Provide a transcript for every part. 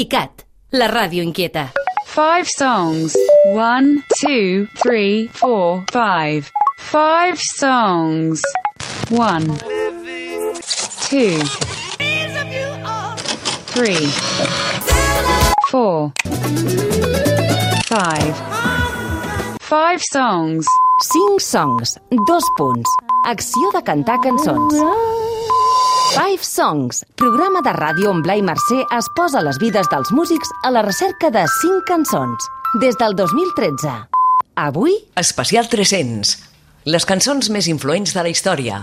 ICAT, la ràdio inquieta. Five songs. One, two, three, four, five. Five songs. One, two, three, four, five. Five songs. 5 songs, dos punts. Acció de cantar cançons. Five Songs, programa de ràdio on Blai Mercè es posa les vides dels músics a la recerca de 5 cançons. Des del 2013. Avui, Especial 300. Les cançons més influents de la història.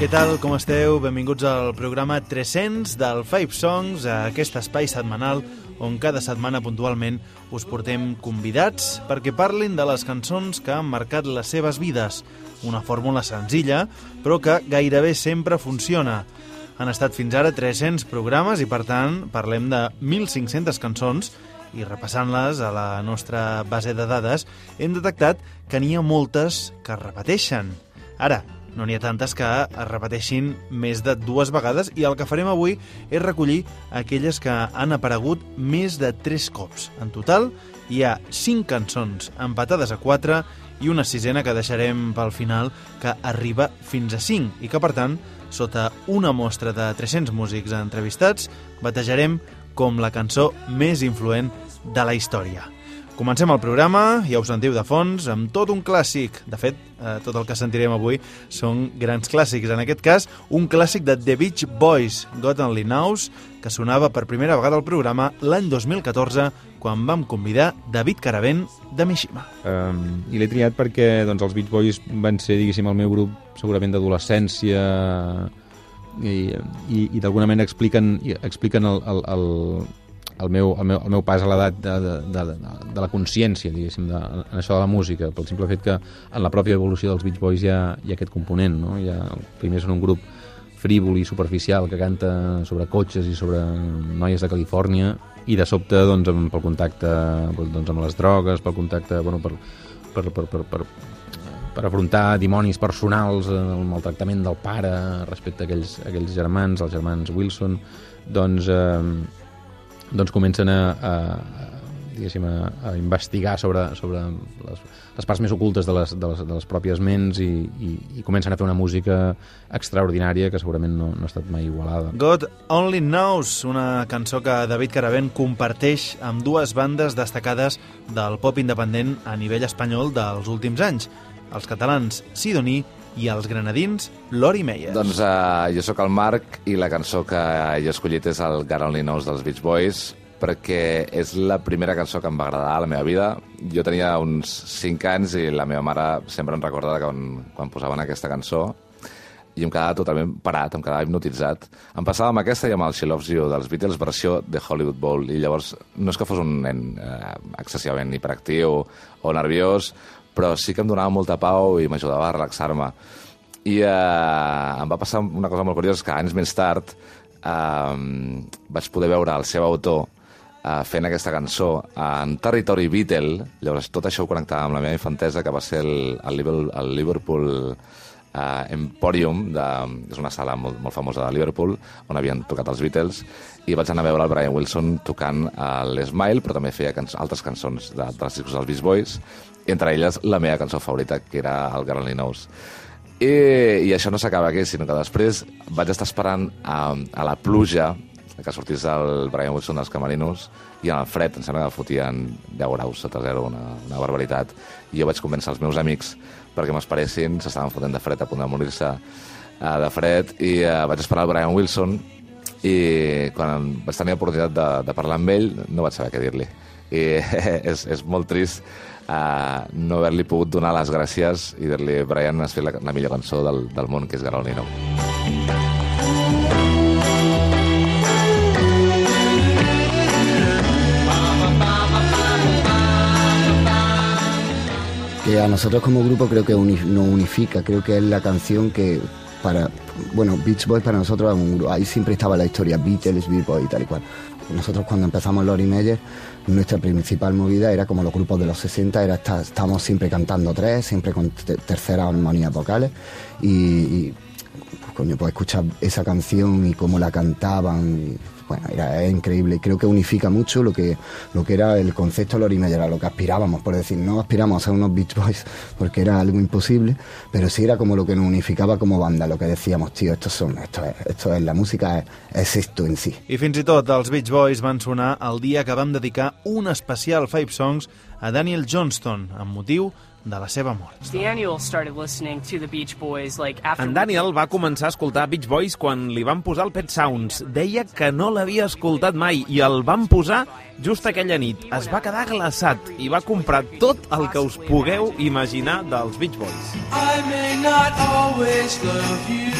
Què tal, com esteu? Benvinguts al programa 300 del Five Songs, a aquest espai setmanal on cada setmana puntualment us portem convidats perquè parlin de les cançons que han marcat les seves vides. Una fórmula senzilla, però que gairebé sempre funciona. Han estat fins ara 300 programes i, per tant, parlem de 1.500 cançons i repassant-les a la nostra base de dades hem detectat que n'hi ha moltes que es repeteixen. Ara, no n'hi ha tantes que es repeteixin més de dues vegades i el que farem avui és recollir aquelles que han aparegut més de tres cops. En total, hi ha cinc cançons empatades a quatre i una sisena que deixarem pel final que arriba fins a 5 i que, per tant, sota una mostra de 300 músics entrevistats, batejarem com la cançó més influent de la història. Comencem el programa, ja ho sentiu de fons, amb tot un clàssic. De fet, eh, tot el que sentirem avui són grans clàssics. En aquest cas, un clàssic de The Beach Boys, God Only Knows, que sonava per primera vegada al programa l'any 2014, quan vam convidar David Caravent de Mishima. Um, I l'he triat perquè doncs, els Beach Boys van ser, diguéssim, el meu grup segurament d'adolescència i, i, i d'alguna manera expliquen, expliquen el, el, el, el, meu, el, meu, el meu pas a l'edat de, de, de, de, la consciència, diguéssim, de, en això de la música, pel simple fet que en la pròpia evolució dels Beach Boys hi ha, hi ha aquest component, no? Hi ha, primer són un grup frívol i superficial que canta sobre cotxes i sobre noies de Califòrnia i de sobte doncs, amb, pel contacte doncs, amb les drogues, pel contacte bueno, per, per, per, per, per, per afrontar dimonis personals, eh, el maltractament del pare respecte a aquells, a aquells germans, els germans Wilson, doncs, eh, doncs comencen a, a, diguéssim, a, a investigar sobre, sobre les, les parts més ocultes de les, de les, de les pròpies ments i, i, i comencen a fer una música extraordinària que segurament no, no ha estat mai igualada. God Only Knows, una cançó que David Caravent comparteix amb dues bandes destacades del pop independent a nivell espanyol dels últims anys, els catalans Sidoní i els granadins Lori Meyer. Doncs uh, jo sóc el Marc i la cançó que he escollit és el God Only Knows dels Beach Boys perquè és la primera cançó que em va agradar a la meva vida. Jo tenia uns 5 anys i la meva mare sempre em recorda quan, quan posaven aquesta cançó i em quedava totalment parat, em quedava hipnotitzat. Em passava amb aquesta i amb el She Loves You dels Beatles versió de Hollywood Bowl i llavors no és que fos un nen eh, excessivament hiperactiu o nerviós, però sí que em donava molta pau i m'ajudava a relaxar-me. I eh, em va passar una cosa molt curiosa, que anys més tard eh, vaig poder veure el seu autor eh, fent aquesta cançó en territori Beatle, llavors tot això ho connectava amb la meva infantesa, que va ser el, el, Liverpool, el Liverpool eh, Emporium, de, és una sala molt, molt famosa de Liverpool, on havien tocat els Beatles, i vaig anar a veure el Brian Wilson tocant l'Smile, però també feia canç altres cançons d'altres discos dels Beach Boys, entre elles la meva cançó favorita, que era el Girl Only Knows. I, i això no s'acaba aquí, sinó que després vaig estar esperant a, a la pluja que sortís el Brian Wilson dels Camarinos i en el fred, em sembla que fotien 10 graus sota zero, una, una barbaritat. I jo vaig convèncer els meus amics perquè m'esperessin, s'estaven fotent de fred a punt de morir-se uh, de fred, i uh, vaig esperar el Brian Wilson i quan vaig tenir l'oportunitat de, de parlar amb ell no vaig saber què dir-li. I és, és molt trist uh, no haver-li pogut donar les gràcies i dir-li, Brian, has fet la, la millor cançó del, del món, que és Garolino. que nosotros como grupo creo que uni- nos unifica, creo que es la canción que para, bueno, Beach Boys para nosotros es un grupo, ahí siempre estaba la historia, Beatles, Beach Boys y tal y cual. Nosotros cuando empezamos Lori Meyer, nuestra principal movida era como los grupos de los 60, era estar, estábamos siempre cantando tres, siempre con te- terceras armonías vocales y, pues, coño, pues escuchar esa canción y cómo la cantaban, bueno, era increíble. Creo que unifica mucho lo que, lo que era el concepto de Lori Meyer, a lo que aspirábamos, por decir, no aspiramos a unos Beach Boys porque era algo imposible, pero sí era como lo que nos unificaba como banda, lo que decíamos, tío, estos son, esto es, esto es la música, es, es esto en sí. I fins i tot els Beach Boys van sonar el dia que vam dedicar un especial Five Songs a Daniel Johnston, amb motiu de la seva mort. Daniel started listening to the Beach Boys like after En Daniel va començar a escoltar Beach Boys quan li van posar el Pet Sounds. Deia que no l'havia escoltat mai i el van posar just aquella nit. Es va quedar glaçat i va comprar tot el que us pugueu imaginar dels Beach Boys. I may not always love you.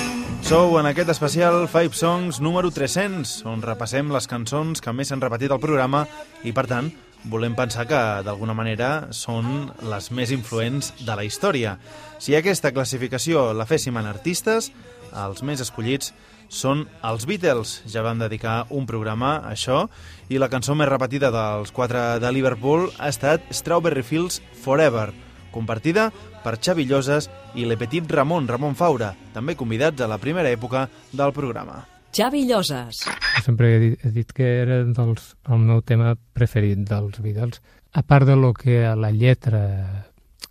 Sou en aquest especial Five Songs número 300, on repassem les cançons que més s'han repetit al programa i, per tant, volem pensar que, d'alguna manera, són les més influents de la història. Si aquesta classificació la féssim en artistes, els més escollits són els Beatles. Ja vam dedicar un programa a això i la cançó més repetida dels quatre de Liverpool ha estat Strawberry Fields Forever, compartida per Xavi Lloses i Le Petit Ramon, Ramon Faura, també convidats a la primera època del programa. Xavi Lloses. Sempre he dit, he dit que era dels, el meu tema preferit dels Beatles. A part de lo que la lletra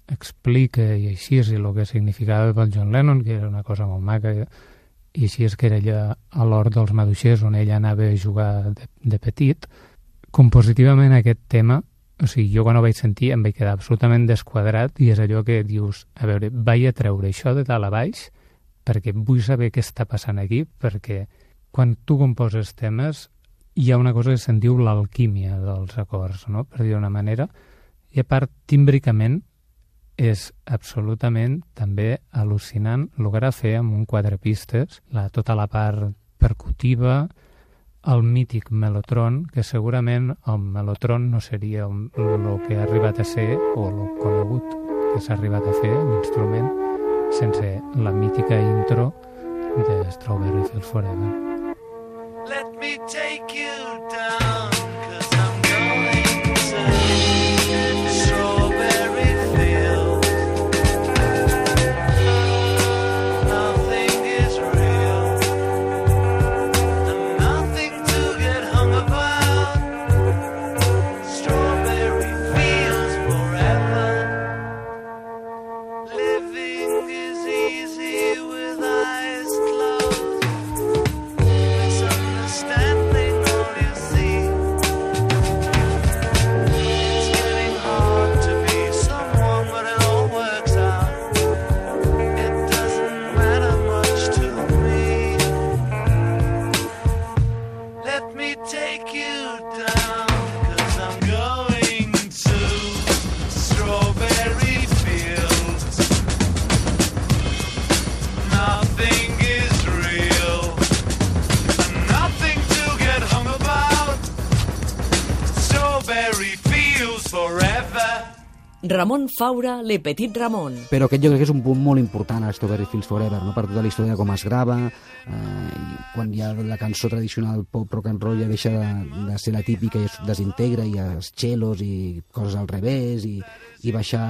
explica i així és i el que significava pel John Lennon, que era una cosa molt maca, i així és que era allà a l'hort dels maduixers on ella anava a jugar de, de petit. Compositivament aquest tema, o sigui, jo quan ho vaig sentir em vaig quedar absolutament desquadrat i és allò que dius, a veure, vaig a treure això de dalt a baix perquè vull saber què està passant aquí, perquè quan tu composes temes hi ha una cosa que se'n diu l'alquímia dels acords, no? per dir d'una manera, i a part, tímbricament, és absolutament també al·lucinant lograr fer amb un quatre pistes la, tota la part percutiva, el mític melotron, que segurament el melotron no seria el que ha arribat a ser o el conegut que s'ha arribat a fer, l'instrument, sense la mítica intro de Strawberry Fields Forever. Let me take you down, Faura, Le Petit Ramon. però aquest jo crec que és un punt molt important a Strawberry Fields Forever, no? per tota la història com es grava, eh, i quan ja la cançó tradicional pop rock and roll ja deixa de, de ser la típica i es desintegra, i els cellos i coses al revés, i, i baixar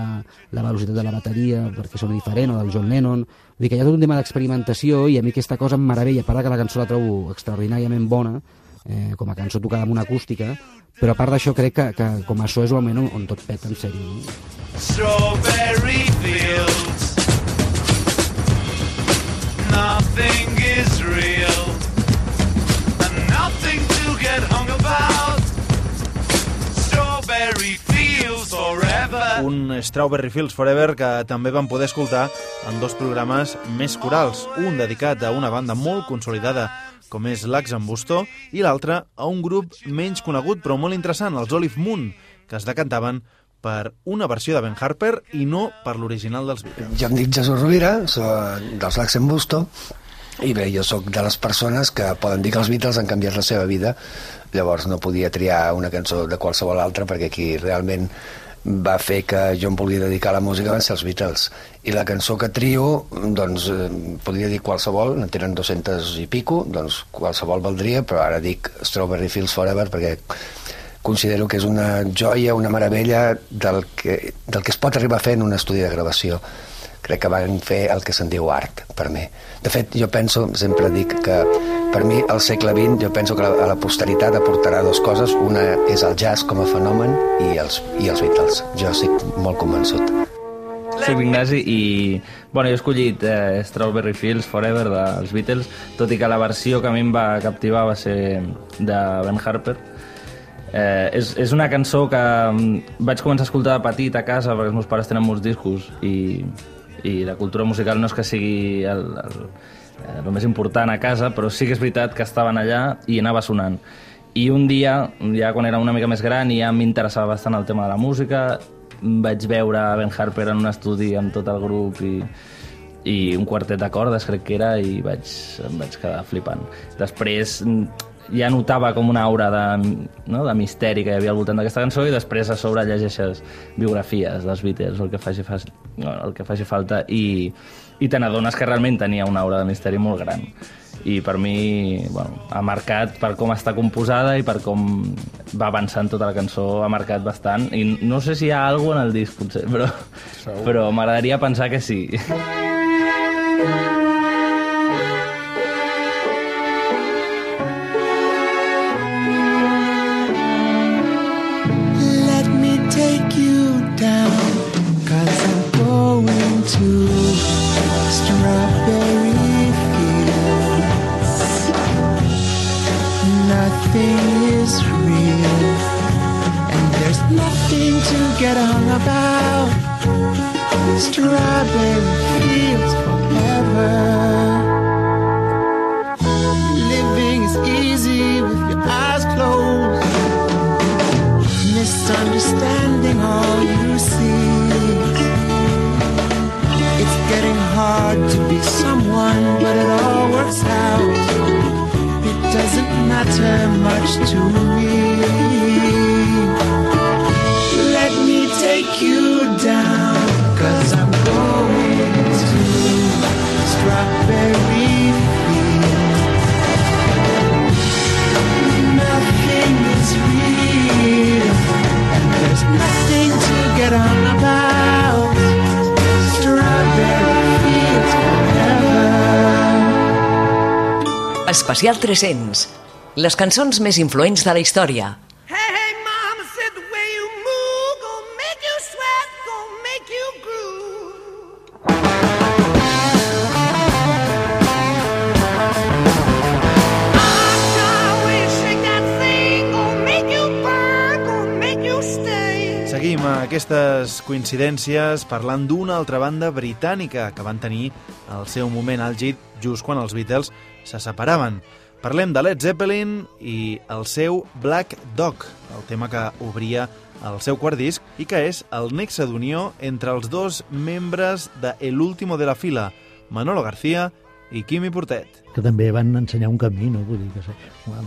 la velocitat de la bateria perquè sona diferent, o del John Lennon. Vull dir que hi ha tot un tema d'experimentació i a mi aquesta cosa em meravella, a part que la cançó la trobo extraordinàriament bona, eh, com a cançó tocada amb una acústica, però a part d'això crec que, que com a so és el moment on, on tot peta en sèrio. No? Strawberry fields. Nothing is real. And nothing to get hung about. Strawberry fields forever. Un Strawberry Fields Forever que també vam poder escoltar en dos programes més corals, un dedicat a una banda molt consolidada com és l'Axambusto i l'altre a un grup menys conegut però molt interessant, els Olive Moon, que es decantaven per una versió de Ben Harper i no per l'original dels Beatles. Jo em dic Jesús Rovira, soc dels Laxenbusto, i bé, jo sóc de les persones que poden dir que els Beatles han canviat la seva vida, llavors no podia triar una cançó de qualsevol altra perquè qui realment va fer que jo em volia dedicar a la música van ser els Beatles. I la cançó que trio, doncs, eh, podria dir qualsevol, en tenen 200 i pico, doncs qualsevol valdria, però ara dic Strawberry Fields Forever perquè considero que és una joia, una meravella del que, del que es pot arribar a fer en un estudi de gravació. Crec que van fer el que se'n diu art, per mi. De fet, jo penso, sempre dic que per mi al segle XX jo penso que la, la posteritat aportarà dues coses. Una és el jazz com a fenomen i els, i els Beatles. Jo estic molt convençut. Soc Ignasi i bueno, jo he escollit eh, Strawberry Fields Forever dels Beatles, tot i que la versió que a mi em va captivar va ser de Ben Harper. Eh, és, és una cançó que mm, vaig començar a escoltar de petit a casa perquè els meus pares tenen molts discos i, i la cultura musical no és que sigui el, el, eh, el més important a casa, però sí que és veritat que estaven allà i anava sonant. I un dia, ja quan era una mica més gran i ja m'interessava bastant el tema de la música, vaig veure Ben Harper en un estudi amb tot el grup i, i un quartet de cordes, crec que era, i vaig, em vaig quedar flipant. Després ja notava com una aura de, no, de misteri que hi havia al voltant d'aquesta cançó i després a sobre llegeixes biografies dels Beatles, el que faci, fa, no, el que faci falta, i, i te n'adones que realment tenia una aura de misteri molt gran. I per mi bueno, ha marcat per com està composada i per com va avançant tota la cançó, ha marcat bastant. I no sé si hi ha alguna en el disc, potser, però, però m'agradaria pensar que sí. Let Strawberry fields forever. Living is easy with your eyes closed misunderstanding all you see. It's getting hard to be someone, but it all works out. It doesn't matter much to me. Especial 300. Les cançons més influents de la història. Aquestes coincidències parlant d'una altra banda britànica que van tenir el seu moment àlgid just quan els Beatles se separaven. Parlem de Led Zeppelin i el seu Black Dog, el tema que obria el seu quart disc i que és el nexe d'unió entre els dos membres de El Último de la Fila, Manolo García i Quimi Portet. que també van ensenyar un camí, no? Vull dir que se-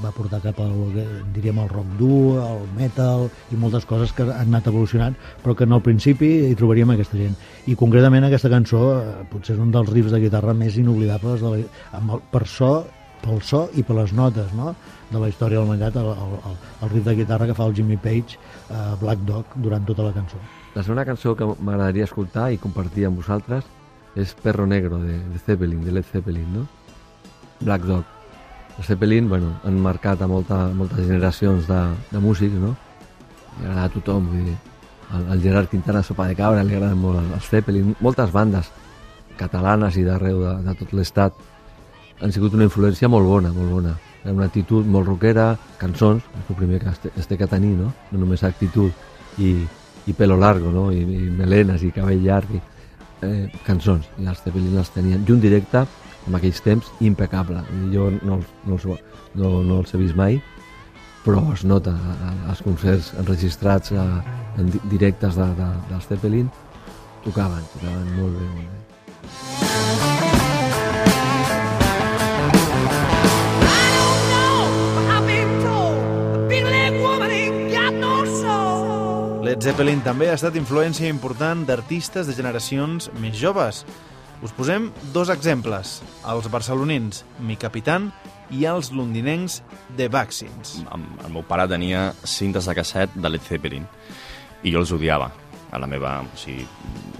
va portar cap al, que diríem, al rock dur, al metal i moltes coses que han anat evolucionant, però que no al principi hi trobaríem aquesta gent. I concretament aquesta cançó eh, potser és un dels riffs de guitarra més inoblidables de la, amb el, per so, pel so i per les notes, no? de la història de la humanitat, el, el, el, el riff de guitarra que fa el Jimmy Page a Black Dog durant tota la cançó. La segona cançó que m'agradaria escoltar i compartir amb vosaltres és Perro Negro, de, de Zeppelin, de Led Zeppelin, no? Black Dog. Els Zeppelin, bueno, han marcat a molta, moltes generacions de, de músics, no? Li agrada a tothom, vull dir, el, el Gerard Quintana Sopa de Cabra li agrada molt els Zeppelin, moltes bandes catalanes i d'arreu de, de tot l'estat han sigut una influència molt bona, molt bona. Una actitud molt rockera, cançons, és el primer que es es té que tenir, no? No només actitud i, i pelo largo, no? I, i melenes i cabell llarg, i, eh, cançons. I els Zeppelin les tenien. I un directe, en aquells temps, impecable. Jo no, els- no, els, no, no els he vist mai però es nota als concerts enregistrats a, en di- directes de, de, dels Zeppelin tocaven, tocaven molt bé, molt bé. Led Zeppelin també ha estat influència important d'artistes de generacions més joves. Us posem dos exemples, els barcelonins Mi Capitán i els londinencs The Vaccines. El meu pare tenia cintes de casset de Led Zeppelin i jo els odiava a la meva... O sigui,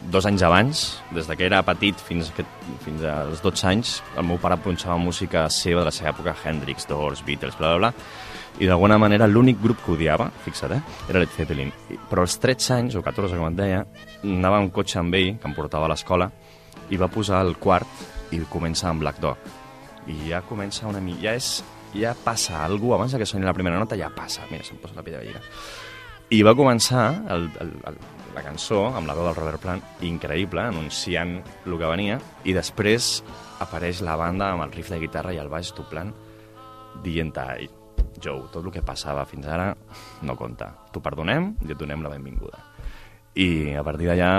dos anys abans, des de que era petit fins, que, fins als 12 anys, el meu pare punxava música seva de la seva època, Hendrix, Doors, Beatles, bla, bla, bla, i d'alguna manera l'únic grup que odiava, fixa't, eh, era Led Zeppelin. Però als 13 anys, o 14, com et deia, anava en cotxe amb ell, que em portava a l'escola, i va posar el quart i comença amb Black Dog. I ja comença una mica... Ja, és, ja passa alguna abans que soni la primera nota, ja passa. Mira, se'm posa la pell de gallina. I va començar el, el, el, la cançó amb la veu del Robert Plant, increïble, anunciant el que venia, i després apareix la banda amb el riff de guitarra i el baix doblant, dient ai, Joe, tot el que passava fins ara no compta. T'ho perdonem i et donem la benvinguda. I a partir d'allà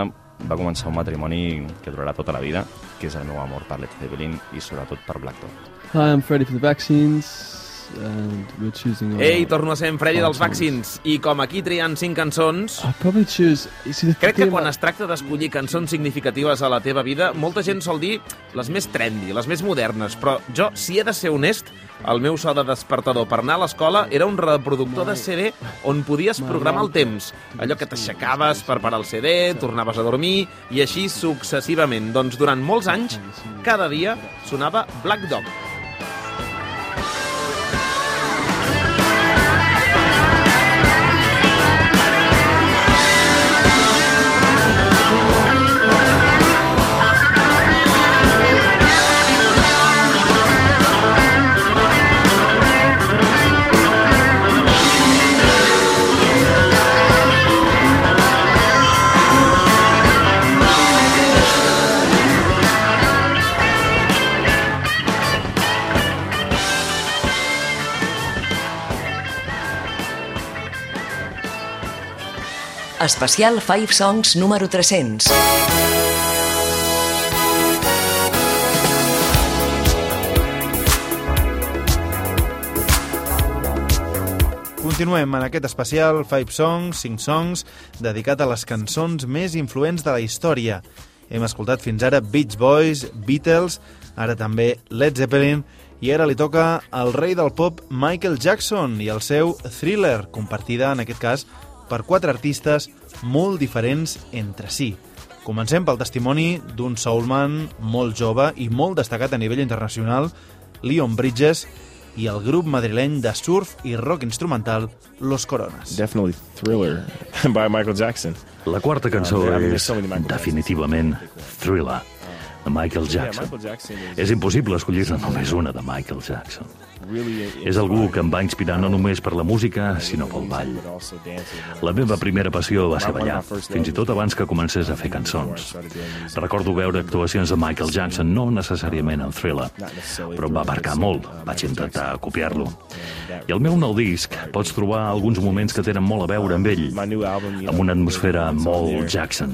va començar un matrimoni que durarà tota la vida, que és el meu amor per Led Zeppelin i sobretot per Black Dog. Hi, I'm Freddie for the vaccines, and we're choosing. our Ei, torno a ser en Freddy dels. Vaccins. I com aquí trien cinc cançons... Choose. See, Crec que quan es tracta d'escollir cançons significatives a la teva vida, molta gent sol dir les més trendy, les més modernes, però jo, si he de ser honest, el meu so de despertador per anar a l'escola era un reproductor de CD on podies programar el temps. Allò que t'aixecaves per parar el CD, tornaves a dormir, i així successivament. Doncs durant molts anys, cada dia sonava Black Dog. Especial Five Songs número 300. Continuem en aquest especial Five Songs, 5 songs, dedicat a les cançons més influents de la història. Hem escoltat fins ara Beach Boys, Beatles, ara també Led Zeppelin, i ara li toca al rei del pop Michael Jackson i el seu Thriller, compartida en aquest cas per quatre artistes molt diferents entre si. Comencem pel testimoni d'un soulman molt jove i molt destacat a nivell internacional, Leon Bridges, i el grup madrileny de surf i rock instrumental Los Coronas. Definitely Thriller by Michael Jackson. La quarta cançó Uh, és so definitivament Thriller, de Michael Jackson. Michael Jackson is- És impossible escollir-ne només una de Michael Jackson. És algú que em va inspirar no només per la música, sinó pel ball. La meva primera passió va ser ballar, fins i tot abans que comencés a fer cançons. Recordo veure actuacions de Michael Jackson, no necessàriament en Thriller, però em va marcar molt. Vaig intentar copiar-lo. I al meu nou disc pots trobar alguns moments que tenen molt a veure amb ell, amb una atmosfera molt Jackson.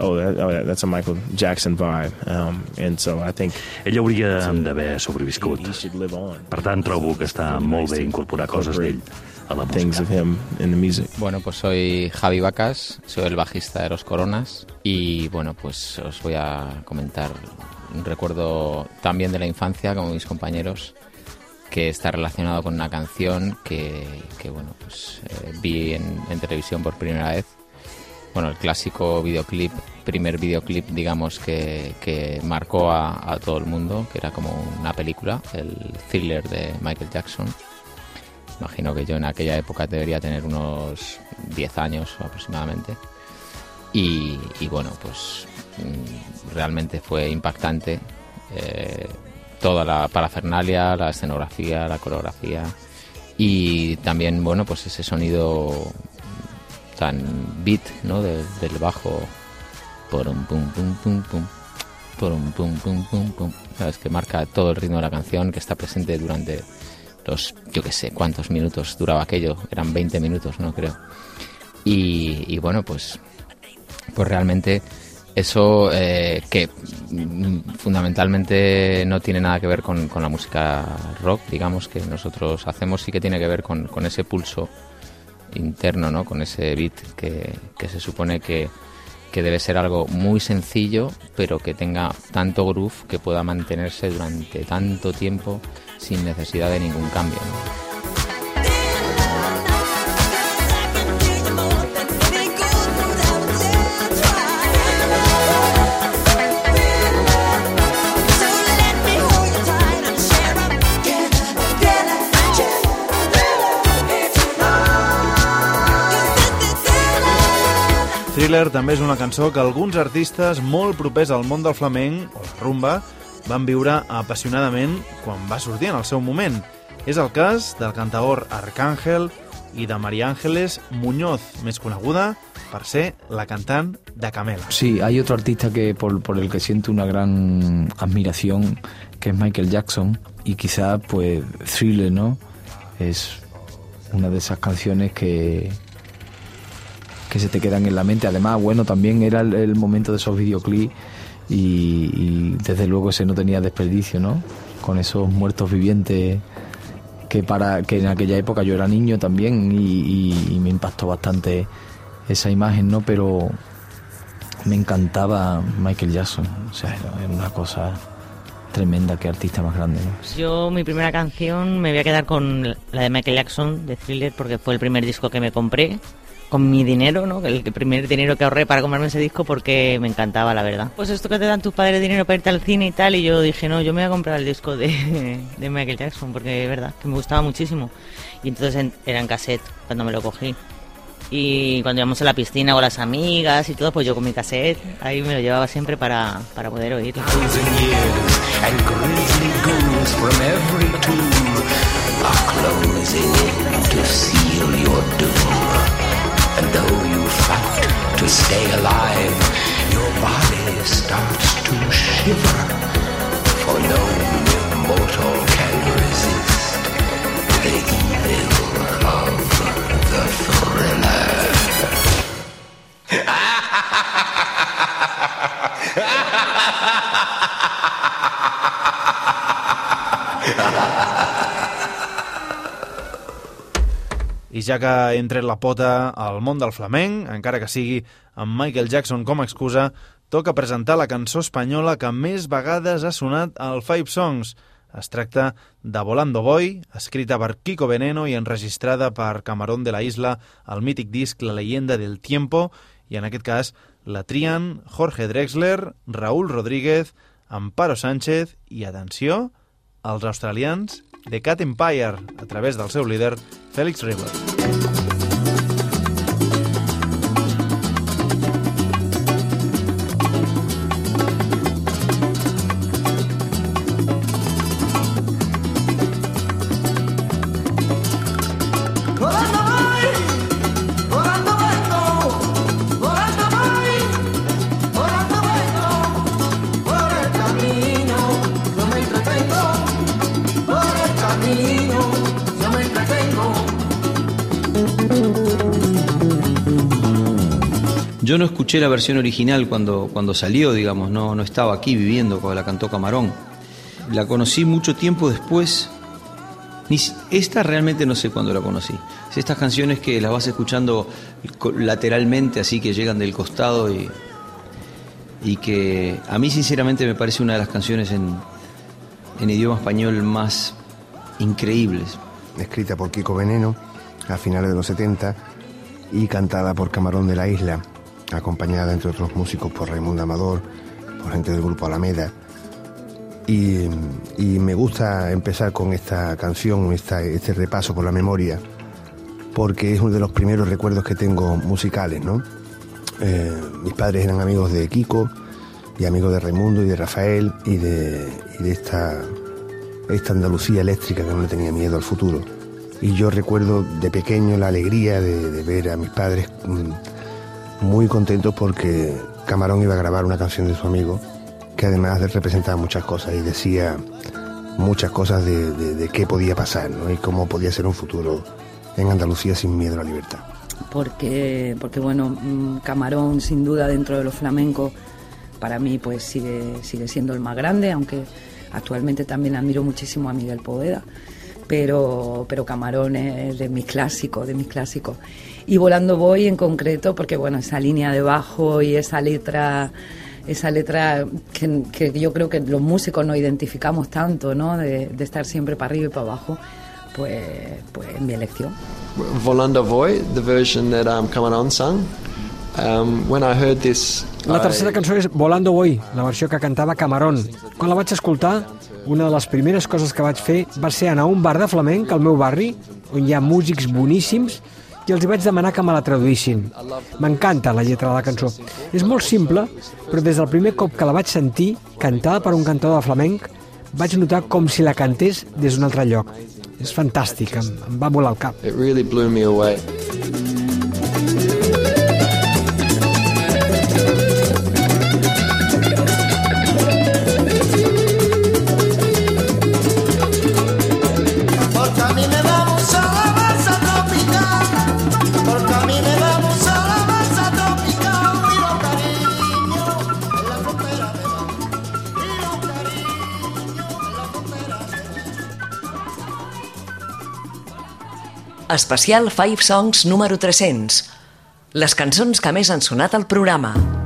Oh, that, oh that's a Michael Jackson vibe. Um, and so I think Ell hauria d'haver sobreviscut. he should live on. Per tant, trobo que està molt bé incorporar coses d'ell a la Things música. of him in the music. Bueno, pues soy Javi Vacas, soy el bajista de Los Coronas y bueno, pues os voy a comentar un recuerdo también de la infancia, como mis compañeros, que está relacionado con una canción que, que, bueno, pues eh, vi en, en televisión por primera vez. Bueno, el clásico videoclip, primer videoclip, digamos, que, que marcó a, todo el mundo, que era como una película, el thriller de Michael Jackson. Imagino que yo en aquella época debería tener unos 10 años aproximadamente. Y, y bueno, pues mm, realmente fue impactante eh, toda la parafernalia, la escenografía, la coreografía y también, bueno, pues ese sonido tan beat, ¿no? De- del bajo. Porum, pum, pum, pum, pum. Porum, pum, pum, pum, pum. ¿Sabes? Que marca todo el ritmo de la canción, que está presente durante los, yo qué sé, cuántos minutos duraba aquello, eran 20 minutos, no creo. Y, y bueno, pues, pues realmente eso eh, que fundamentalmente no tiene nada que ver con, con, la música rock, digamos, que nosotros hacemos, sí que tiene que ver con, con ese pulso interno, ¿no? con ese beat que, que se supone que, que debe ser algo muy sencillo, pero que tenga tanto groove que pueda mantenerse durante tanto tiempo sin necesidad de ningún cambio. Thriller també és una cançó que alguns artistes molt propers al món del flamenc o la rumba van viure apassionadament quan va sortir en el seu moment. És el cas del cantaor Arcángel i de María Ángeles Muñoz, més coneguda per ser la cantant de Camela. Sí, hay otro artista que por, por el que siento una gran admiración, que es Michael Jackson, y quizá pues Thriller, ¿no? Es una de esas canciones que, que se te quedan en la mente. Además, bueno, también era el, el momento de esos videoclips y, y, desde luego ese no tenía desperdicio, ¿no? Con esos muertos vivientes que para que en aquella época yo era niño también y, y, y me impactó bastante esa imagen, ¿no? Pero me encantaba Michael Jackson, o sea, era una cosa tremenda, qué artista más grande. ¿no? Yo mi primera canción me voy a quedar con la de Michael Jackson, de Thriller, porque fue el primer disco que me compré con mi dinero, ¿no? El primer dinero que ahorré para comprarme ese disco porque me encantaba, la verdad. Pues esto que te dan tus padres dinero para irte al cine y tal, y yo dije, no, yo me voy a comprar el disco de, de Michael Jackson porque es verdad, que me gustaba muchísimo. Y entonces en, era en cassette cuando me lo cogí. Y cuando íbamos a la piscina con las amigas y todo, pues yo con mi cassette, ahí me lo llevaba siempre para, para poder oírlo. To stay alive, your body starts to shiver. For no ja que he tret la pota al món del flamenc, encara que sigui amb Michael Jackson com a excusa, toca presentar la cançó espanyola que més vegades ha sonat al Five Songs. Es tracta de Volando Boy, escrita per Kiko Veneno i enregistrada per Camarón de la Isla al mític disc La leyenda del tiempo, i en aquest cas la trien Jorge Drexler, Raúl Rodríguez, Amparo Sánchez i, atenció, els australians The Cat Empire, a través del seu líder, Félix River. Yo no escuché la versión original cuando, cuando salió, digamos, no, no estaba aquí viviendo cuando la cantó Camarón. La conocí mucho tiempo después. Esta realmente no sé cuándo la conocí. Es estas canciones que las vas escuchando lateralmente, así que llegan del costado y, y que a mí sinceramente me parece una de las canciones en, en idioma español más increíbles. escrita por Kiko Veneno a finales de los 70 y cantada por Camarón de la Isla, acompañada entre otros músicos por Raimundo Amador, por gente del grupo Alameda. Y, me gusta empezar con esta canción, esta- este repaso por la memoria, porque es uno de los primeros recuerdos que tengo musicales, ¿no? Eh, mis padres eran amigos de Kiko y amigos de Raimundo y de Rafael y de, esta, esta Andalucía eléctrica que no le tenía miedo al futuro. Y yo recuerdo de pequeño la alegría de, de ver a mis padres mm, muy contentos porque Camarón iba a grabar una canción de su amigo que además representaba muchas cosas y decía muchas cosas de, de- de qué podía pasar ¿no? y cómo podía ser un futuro en Andalucía sin miedo a la libertad. porque, porque bueno, mm, Camarón sin duda dentro de los flamencos para mí pues sigue, sigue siendo el más grande, aunque actualmente también admiro muchísimo a Miguel Poveda, pero, pero Camarón es de mis clásicos, de mis clásicos. Y Volando Voy en concreto, porque bueno, esa línea de bajo y esa letra esa letra que, que yo creo que los músicos nos identificamos tanto, ¿no? De, de estar siempre para arriba y para abajo, pues, pues es mi elección. Volando Voy, the version that um, Cameron sang. Um, when I heard this, La tercera cançó és Volando Voy, la versió que cantava Camarón. Quan la vaig escoltar, una de les primeres coses que vaig fer va ser anar a un bar de flamenc al meu barri, on hi ha músics boníssims, i els hi vaig demanar que me la traduïssin. M'encanta la lletra de la cançó. És molt simple, però des del primer cop que la vaig sentir, cantada per un cantador de flamenc, vaig notar com si la cantés des d'un altre lloc. És fantàstic, em, em va volar el cap. it really blew me away. Especial Five Songs número 300. Les cançons que més han sonat al programa.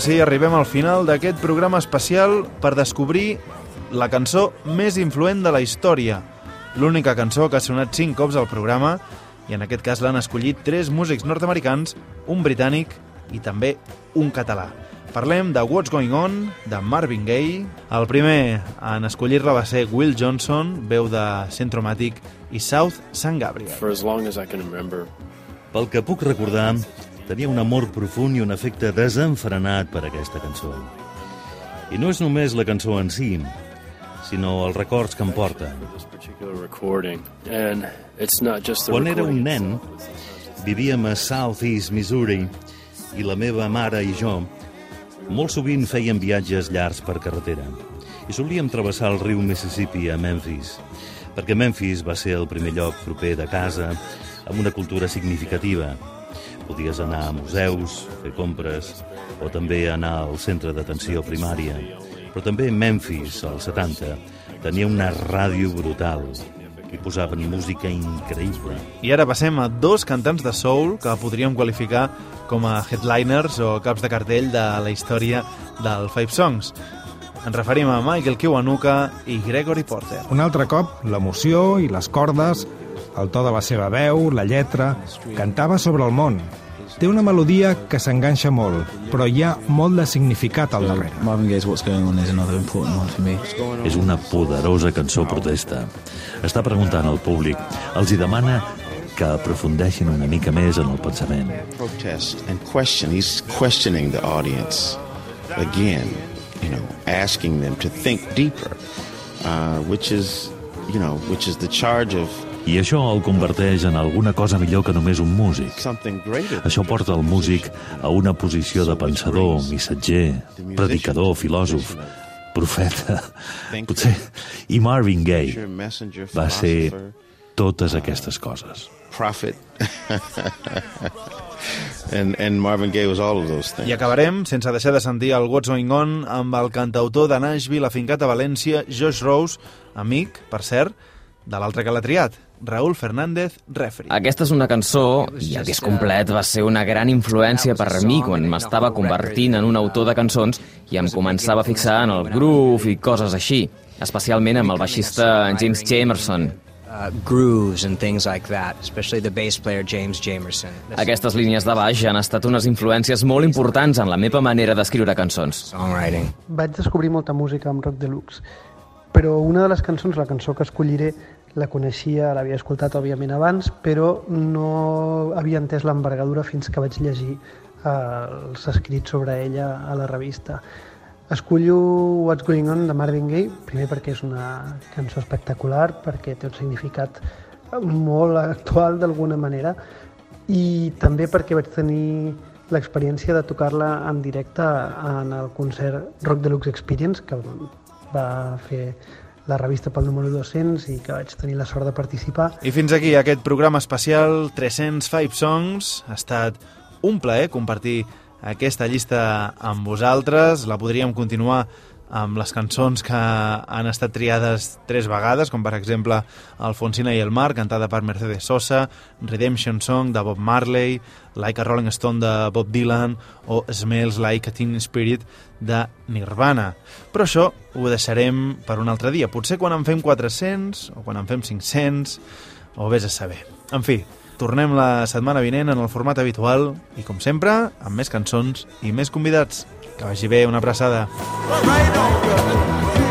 Sí, arribem al final d'aquest programa especial per descobrir la cançó més influent de la història. L'única cançó que ha sonat 5 cops al programa i en aquest cas l'han escollit tres músics nord-americans, un britànic i també un català. Parlem de What's Going On, de Marvin Gaye. El primer en escollir-la va ser Will Johnson, veu de Centromatic i South St. Gabriel. For as long as I can remember. Pel que puc recordar, tenia un amor profund i un afecte desenfrenat per aquesta cançó. I no és només la cançó en si, sinó els records que em porta. Quan era un nen, vivíem a South East Missouri i la meva mare i jo molt sovint fèiem viatges llargs per carretera i solíem travessar el riu Mississippi a Memphis, perquè Memphis va ser el primer lloc proper de casa amb una cultura significativa. Podies anar a museus, fer compres, o també anar al centre d'atenció primària. Però també Memphis, als 70, tenia una ràdio brutal i posaven música increïble. I ara passem a dos cantants de soul que podríem qualificar com a headliners o caps de cartell de la història del Five Songs. Ens referim a Michael Kiwanuka i Gregory Porter. Un altre cop, l'emoció i les cordes, el to de la seva veu, la lletra... Cantava sobre el món. Té una melodia que s'enganxa molt, però hi ha molt de significat al darrere. Marvin Gaye's What's Going On is another important one for me. És una poderosa cançó protesta. Està preguntant al públic, els hi demana que aprofundeixin una mica més en el pensament. protest and question. He's questioning the audience again, you know, asking them to think deeper uh, which is, you know, which is the charge of I això el converteix en alguna cosa millor que només un músic. Això porta el músic a una posició de pensador, missatger, predicador, filòsof, profeta, potser... I Marvin Gaye va ser totes aquestes coses. prophet. and, and Marvin Gaye was all of those things. I acabarem, sense deixar de sentir el What's Going On, amb el cantautor de Nashville, afincat a València, Josh Rose, amic, per cert, de l'altre que l'ha triat, Raúl Fernández Refri. Aquesta és una cançó, i el disc complet va ser una gran influència per a mi quan m'estava convertint en un autor de cançons i em començava a fixar en el groove i coses així, especialment amb el baixista James Jamerson. uh, grooves and things like that, especially the bass player James Jamerson. Aquestes línies de baix han estat unes influències molt importants en la meva manera d'escriure cançons. Songwriting. Vaig descobrir molta música amb Rock Deluxe, però una de les cançons, la cançó que escolliré, la coneixia, l'havia escoltat òbviament abans, però no havia entès l'envergadura fins que vaig llegir eh, els escrits sobre ella a la revista. Escollo What's Going On de Marvin Gaye, primer perquè és una cançó espectacular, perquè té un significat molt actual d'alguna manera, i també perquè vaig tenir l'experiència de tocar-la en directe en el concert Rock Deluxe Experience, que va fer la revista pel número 200 i que vaig tenir la sort de participar. I fins aquí aquest programa especial 305 Songs. Ha estat un plaer compartir aquesta llista amb vosaltres. La podríem continuar amb les cançons que han estat triades tres vegades, com per exemple Alfonsina i el mar, cantada per Mercedes Sosa, Redemption Song de Bob Marley, Like a Rolling Stone de Bob Dylan o Smells Like a Teen Spirit de Nirvana. Però això ho deixarem per un altre dia. Potser quan en fem 400 o quan en fem 500 o vés a saber. En fi, tornem la setmana vinent en el format habitual i, com sempre, amb més cançons i més convidats. Que vagi bé, una abraçada. Right on.